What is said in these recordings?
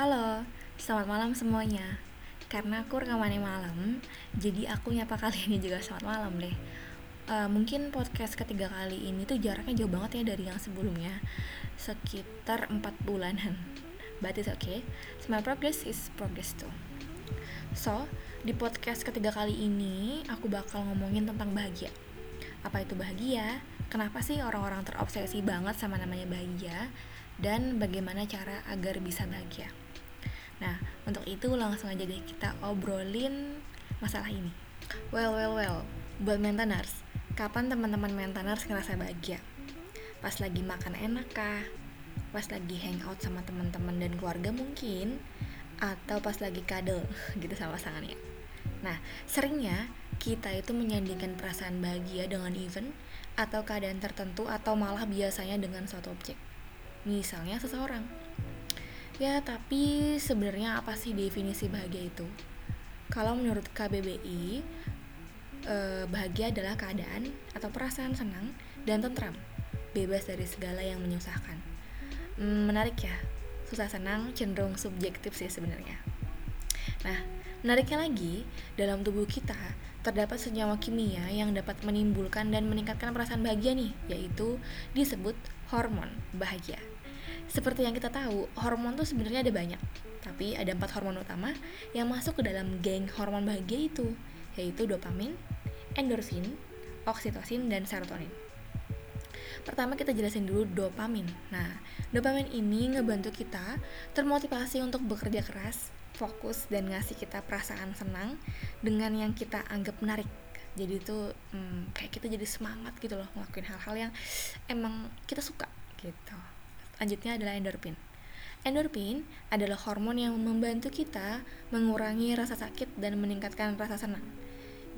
Halo, selamat malam semuanya. Karena aku rekamannya malam, jadi aku nyapa kali ini juga selamat malam deh. Uh, mungkin podcast ketiga kali ini tuh jaraknya jauh banget ya dari yang sebelumnya, sekitar 4 bulanan. But it's okay, my progress is progress too. So, di podcast ketiga kali ini aku bakal ngomongin tentang bahagia. Apa itu bahagia? Kenapa sih orang-orang terobsesi banget sama namanya bahagia? Dan bagaimana cara agar bisa bahagia? Nah, untuk itu langsung aja deh kita obrolin masalah ini. Well, well, well, buat maintenance, kapan teman-teman maintenance ngerasa bahagia? Pas lagi makan enak kah? Pas lagi hangout sama teman-teman dan keluarga mungkin? Atau pas lagi kadel gitu sama pasangannya? Nah, seringnya kita itu menyandingkan perasaan bahagia dengan event atau keadaan tertentu atau malah biasanya dengan suatu objek. Misalnya seseorang Ya, tapi sebenarnya apa sih definisi bahagia itu? Kalau menurut KBBI, eh, bahagia adalah keadaan atau perasaan senang dan tentram, bebas dari segala yang menyusahkan. Hmm, menarik ya, susah senang cenderung subjektif sih sebenarnya. Nah, menariknya lagi, dalam tubuh kita terdapat senyawa kimia yang dapat menimbulkan dan meningkatkan perasaan bahagia nih, yaitu disebut hormon bahagia. Seperti yang kita tahu, hormon tuh sebenarnya ada banyak, tapi ada empat hormon utama yang masuk ke dalam geng hormon bahagia itu, yaitu dopamin, endorfin, oksitosin, dan serotonin. Pertama kita jelasin dulu dopamin. Nah, dopamin ini ngebantu kita termotivasi untuk bekerja keras, fokus, dan ngasih kita perasaan senang dengan yang kita anggap menarik. Jadi itu hmm, kayak kita jadi semangat gitu loh ngelakuin hal-hal yang emang kita suka gitu. Selanjutnya adalah endorfin. Endorfin adalah hormon yang membantu kita mengurangi rasa sakit dan meningkatkan rasa senang.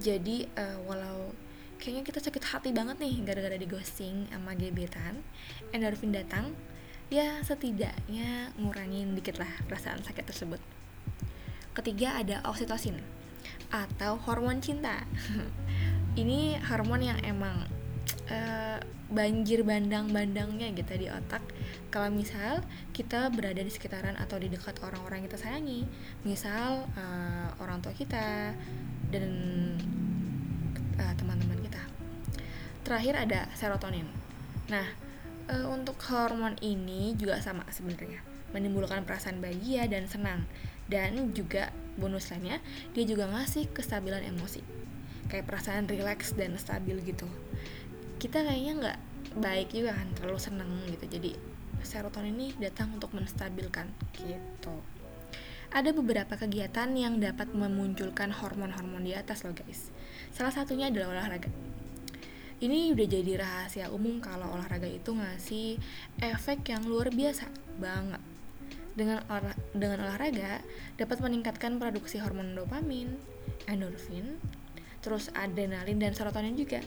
Jadi uh, walau kayaknya kita sakit hati banget nih gara-gara di ghosting sama gebetan, endorfin datang, ya setidaknya ngurangin dikit lah perasaan sakit tersebut. Ketiga ada oksitosin atau hormon cinta. Ini hormon yang emang uh, banjir bandang-bandangnya gitu di otak. Kalau misal kita berada di sekitaran atau di dekat orang-orang kita sayangi misal uh, orang tua kita dan uh, teman-teman kita. Terakhir ada serotonin. Nah uh, untuk hormon ini juga sama sebenarnya. Menimbulkan perasaan bahagia dan senang. Dan juga bonus lainnya dia juga ngasih kestabilan emosi. Kayak perasaan rileks dan stabil gitu kita kayaknya nggak baik juga kan terlalu seneng gitu. Jadi serotonin ini datang untuk menstabilkan gitu. Ada beberapa kegiatan yang dapat memunculkan hormon-hormon di atas loh guys. Salah satunya adalah olahraga. Ini udah jadi rahasia umum kalau olahraga itu ngasih efek yang luar biasa banget. Dengan olah, dengan olahraga dapat meningkatkan produksi hormon dopamin, endorfin, terus adrenalin dan serotonin juga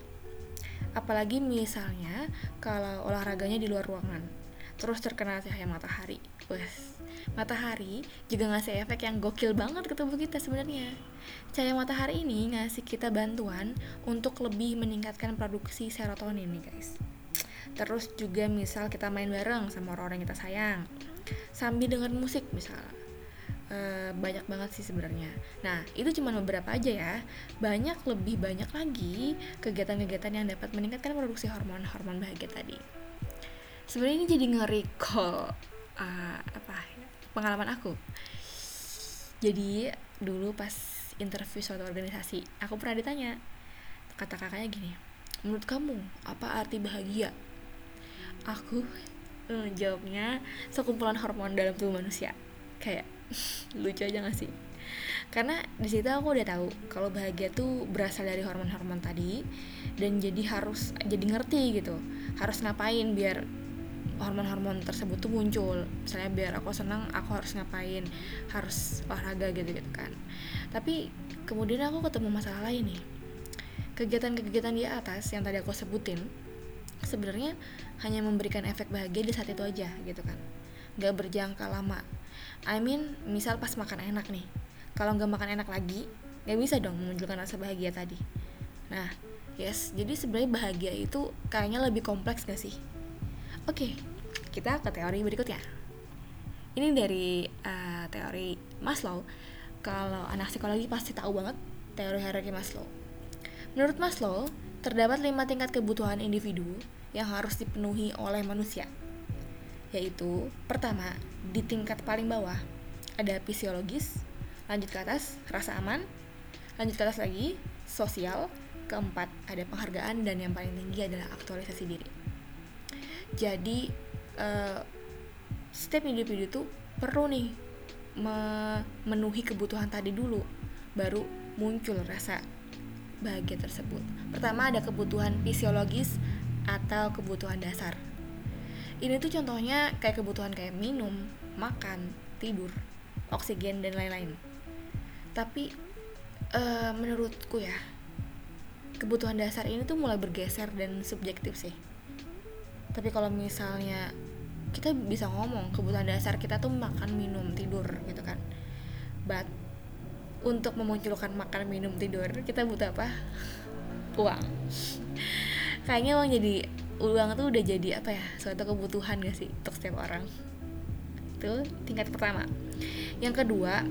apalagi misalnya kalau olahraganya di luar ruangan. Terus terkena cahaya matahari. Wes. Matahari juga ngasih efek yang gokil banget ke tubuh kita sebenarnya. Cahaya matahari ini ngasih kita bantuan untuk lebih meningkatkan produksi serotonin nih guys. Terus juga misal kita main bareng sama orang-orang yang kita sayang. Sambil dengar musik misalnya Eh, banyak banget sih sebenarnya. Nah, itu cuma beberapa aja ya. Banyak lebih banyak lagi kegiatan-kegiatan yang dapat meningkatkan produksi hormon-hormon bahagia tadi. Sebenarnya ini jadi nge-recall uh, apa pengalaman aku. Jadi dulu pas interview suatu organisasi, aku pernah ditanya kata kakaknya gini, menurut kamu apa arti bahagia? Aku uh, jawabnya sekumpulan hormon dalam tubuh manusia. Kayak lucu aja gak sih? Karena di situ aku udah tahu kalau bahagia tuh berasal dari hormon-hormon tadi dan jadi harus jadi ngerti gitu harus ngapain biar hormon-hormon tersebut tuh muncul. Misalnya biar aku senang aku harus ngapain harus olahraga gitu gitu kan. Tapi kemudian aku ketemu masalah lain nih. Kegiatan-kegiatan di atas yang tadi aku sebutin sebenarnya hanya memberikan efek bahagia di saat itu aja gitu kan. Gak berjangka lama I mean misal pas makan enak nih. Kalau nggak makan enak lagi nggak bisa dong menunjukkan rasa bahagia tadi. Nah yes jadi sebenarnya bahagia itu kayaknya lebih kompleks gak sih? Oke kita ke teori berikutnya. Ini dari uh, teori Maslow. Kalau anak psikologi pasti tahu banget teori hierarki Maslow. Menurut Maslow terdapat lima tingkat kebutuhan individu yang harus dipenuhi oleh manusia yaitu pertama di tingkat paling bawah ada fisiologis lanjut ke atas rasa aman lanjut ke atas lagi sosial keempat ada penghargaan dan yang paling tinggi adalah aktualisasi diri. Jadi uh, setiap individu tuh perlu nih memenuhi kebutuhan tadi dulu baru muncul rasa bahagia tersebut. Pertama ada kebutuhan fisiologis atau kebutuhan dasar ini tuh contohnya kayak kebutuhan kayak minum makan tidur oksigen dan lain-lain. Tapi uh, menurutku ya kebutuhan dasar ini tuh mulai bergeser dan subjektif sih. Tapi kalau misalnya kita bisa ngomong kebutuhan dasar kita tuh makan minum tidur gitu kan. But untuk memunculkan makan minum tidur kita butuh apa? Uang. Kayaknya uang jadi uang tuh udah jadi apa ya suatu kebutuhan gak sih untuk setiap orang? Itu tingkat pertama. Yang kedua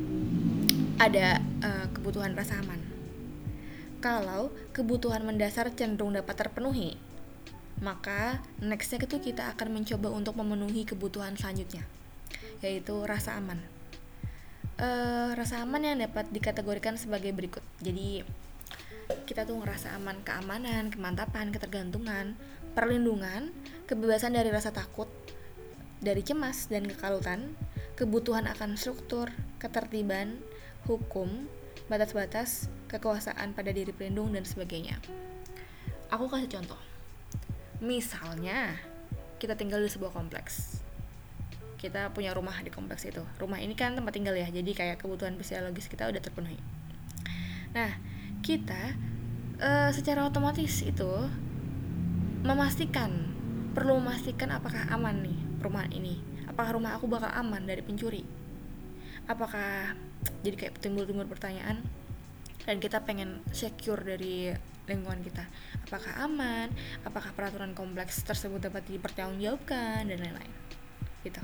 ada uh, kebutuhan rasa aman. Kalau kebutuhan mendasar cenderung dapat terpenuhi maka nextnya itu kita akan mencoba untuk memenuhi kebutuhan selanjutnya yaitu rasa aman. Uh, rasa aman yang dapat dikategorikan sebagai berikut. Jadi kita tuh ngerasa aman keamanan kemantapan ketergantungan perlindungan kebebasan dari rasa takut dari cemas dan kekalutan kebutuhan akan struktur ketertiban hukum batas-batas kekuasaan pada diri pelindung dan sebagainya. Aku kasih contoh. Misalnya kita tinggal di sebuah kompleks. Kita punya rumah di kompleks itu. Rumah ini kan tempat tinggal ya jadi kayak kebutuhan fisiologis kita udah terpenuhi. Nah kita uh, secara otomatis itu memastikan perlu memastikan apakah aman nih perumahan ini? Apakah rumah aku bakal aman dari pencuri? Apakah jadi kayak timbul-timbul pertanyaan? Dan kita pengen secure dari lingkungan kita. Apakah aman? Apakah peraturan kompleks tersebut dapat dipertanggungjawabkan? Dan lain-lain. Gitu.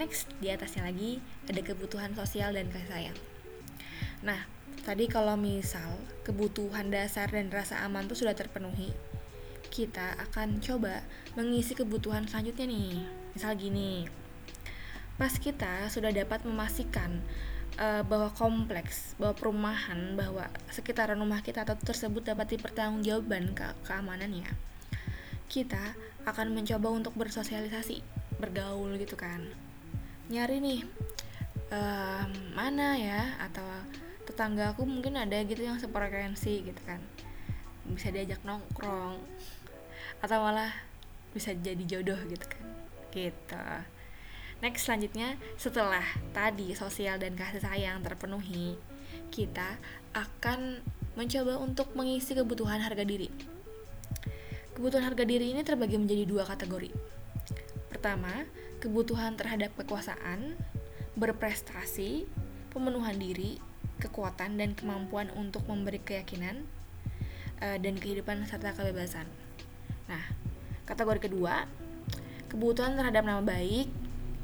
Next di atasnya lagi ada kebutuhan sosial dan kasih sayang. Nah tadi kalau misal kebutuhan dasar dan rasa aman tuh sudah terpenuhi kita akan coba mengisi kebutuhan selanjutnya nih. Misal gini pas kita sudah dapat memastikan uh, bahwa kompleks, bahwa perumahan, bahwa sekitaran rumah kita atau tersebut dapat dipertanggungjawabkan ke keamanannya, kita akan mencoba untuk bersosialisasi, bergaul gitu kan, nyari nih uh, mana ya atau tetangga aku mungkin ada gitu yang sefrekuensi gitu kan, bisa diajak nongkrong atau malah bisa jadi jodoh gitu kan, gitu. Next selanjutnya setelah tadi sosial dan kasih sayang terpenuhi, kita akan mencoba untuk mengisi kebutuhan harga diri. Kebutuhan harga diri ini terbagi menjadi dua kategori. Pertama, kebutuhan terhadap kekuasaan, berprestasi, pemenuhan diri, kekuatan dan kemampuan untuk memberi keyakinan uh, dan kehidupan serta kebebasan. Nah, kategori kedua, kebutuhan terhadap nama baik,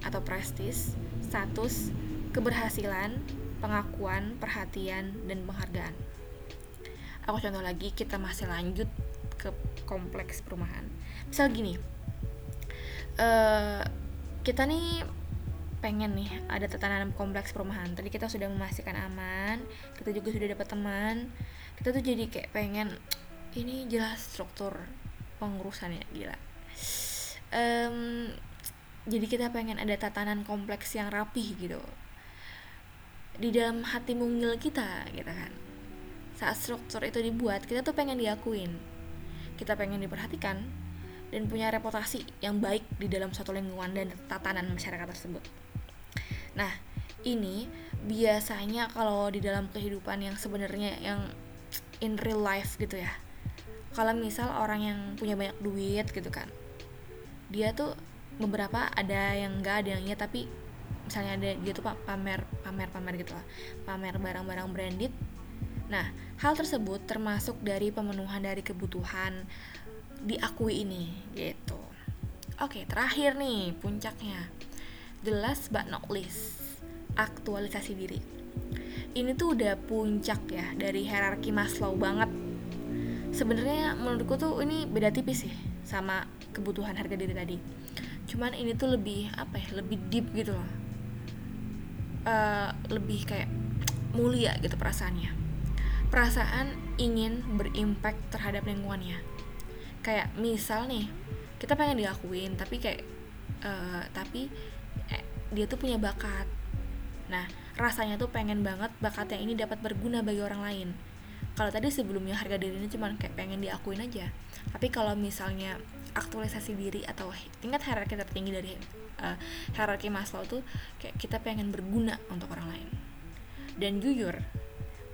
atau prestis, status, keberhasilan, pengakuan, perhatian, dan penghargaan. Aku contoh lagi, kita masih lanjut ke kompleks perumahan. Misal gini, uh, kita nih pengen nih ada tatanan kompleks perumahan. Tadi kita sudah memastikan aman, kita juga sudah dapat teman. Kita tuh jadi kayak pengen ini jelas struktur pengurusannya gila. Um, jadi kita pengen ada tatanan kompleks yang rapih gitu. Di dalam hati mungil kita gitu kan. Saat struktur itu dibuat kita tuh pengen diakuin. Kita pengen diperhatikan dan punya reputasi yang baik di dalam suatu lingkungan dan tatanan masyarakat tersebut. Nah ini biasanya kalau di dalam kehidupan yang sebenarnya yang in real life gitu ya kalau misal orang yang punya banyak duit gitu kan dia tuh beberapa ada yang enggak ada yang iya tapi misalnya ada dia tuh pamer pamer pamer gitu lah pamer barang-barang branded. Nah hal tersebut termasuk dari pemenuhan dari kebutuhan diakui ini gitu. Oke terakhir nih puncaknya. The last but not least aktualisasi diri. Ini tuh udah puncak ya dari hierarki Maslow banget sebenarnya menurutku tuh ini beda tipis sih sama kebutuhan harga diri tadi. Cuman ini tuh lebih apa ya lebih deep gitu loh. Uh, lebih kayak mulia gitu perasaannya. Perasaan ingin berimpact terhadap lingkungannya. Kayak misal nih kita pengen diakuin tapi kayak uh, tapi eh, dia tuh punya bakat. Nah rasanya tuh pengen banget bakat yang ini dapat berguna bagi orang lain kalau tadi sebelumnya harga diri ini cuma kayak pengen diakuin aja. Tapi kalau misalnya aktualisasi diri atau tingkat hierarki tertinggi dari uh, hierarki Maslow tuh kayak kita pengen berguna untuk orang lain. Dan jujur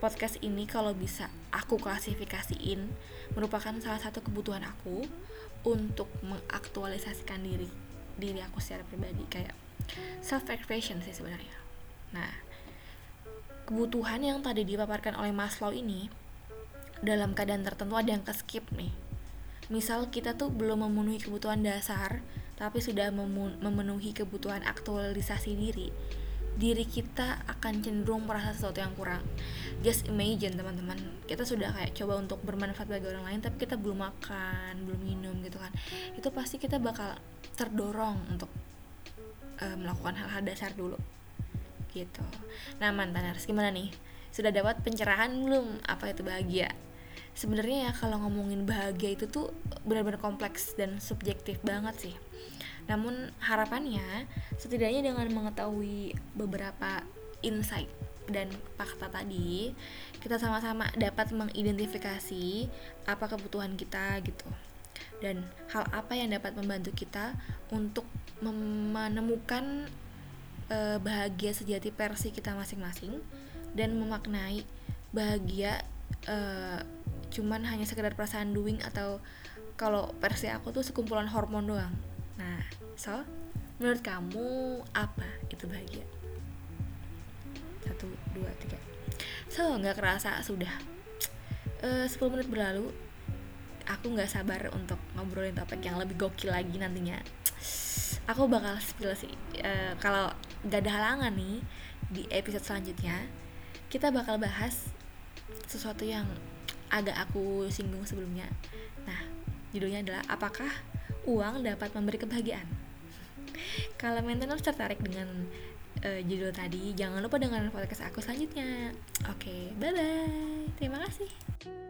podcast ini kalau bisa aku klasifikasiin merupakan salah satu kebutuhan aku untuk mengaktualisasikan diri diri aku secara pribadi. Kayak self expression sih sebenarnya. Nah kebutuhan yang tadi dipaparkan oleh Maslow ini dalam keadaan tertentu ada yang ke skip nih. Misal kita tuh belum memenuhi kebutuhan dasar tapi sudah memenuhi kebutuhan aktualisasi diri diri kita akan cenderung merasa sesuatu yang kurang. Just imagine teman-teman. Kita sudah kayak coba untuk bermanfaat bagi orang lain tapi kita belum makan belum minum gitu kan. Itu pasti kita bakal terdorong untuk uh, melakukan hal-hal dasar dulu. Gitu. Nah mantaners gimana nih? Sudah dapat pencerahan belum? Apa itu bahagia sebenarnya ya kalau ngomongin bahagia itu tuh benar-benar kompleks dan subjektif banget sih. Namun harapannya setidaknya dengan mengetahui beberapa insight dan fakta tadi kita sama-sama dapat mengidentifikasi apa kebutuhan kita gitu. Dan hal apa yang dapat membantu kita untuk menemukan uh, bahagia sejati versi kita masing-masing dan memaknai bahagia uh, cuman hanya sekedar perasaan doing atau kalau versi aku tuh sekumpulan hormon doang. Nah so menurut kamu apa itu bahagia? Satu dua tiga. So nggak kerasa sudah. Uh, 10 menit berlalu. Aku nggak sabar untuk ngobrolin topik yang lebih gokil lagi nantinya. Aku bakal spill sih. Uh, kalau gak ada halangan nih di episode selanjutnya kita bakal bahas sesuatu yang agak aku singgung sebelumnya. Nah judulnya adalah apakah uang dapat memberi kebahagiaan? Kalau maintenance tertarik dengan uh, judul tadi jangan lupa dengan podcast aku selanjutnya. Oke okay, bye bye terima kasih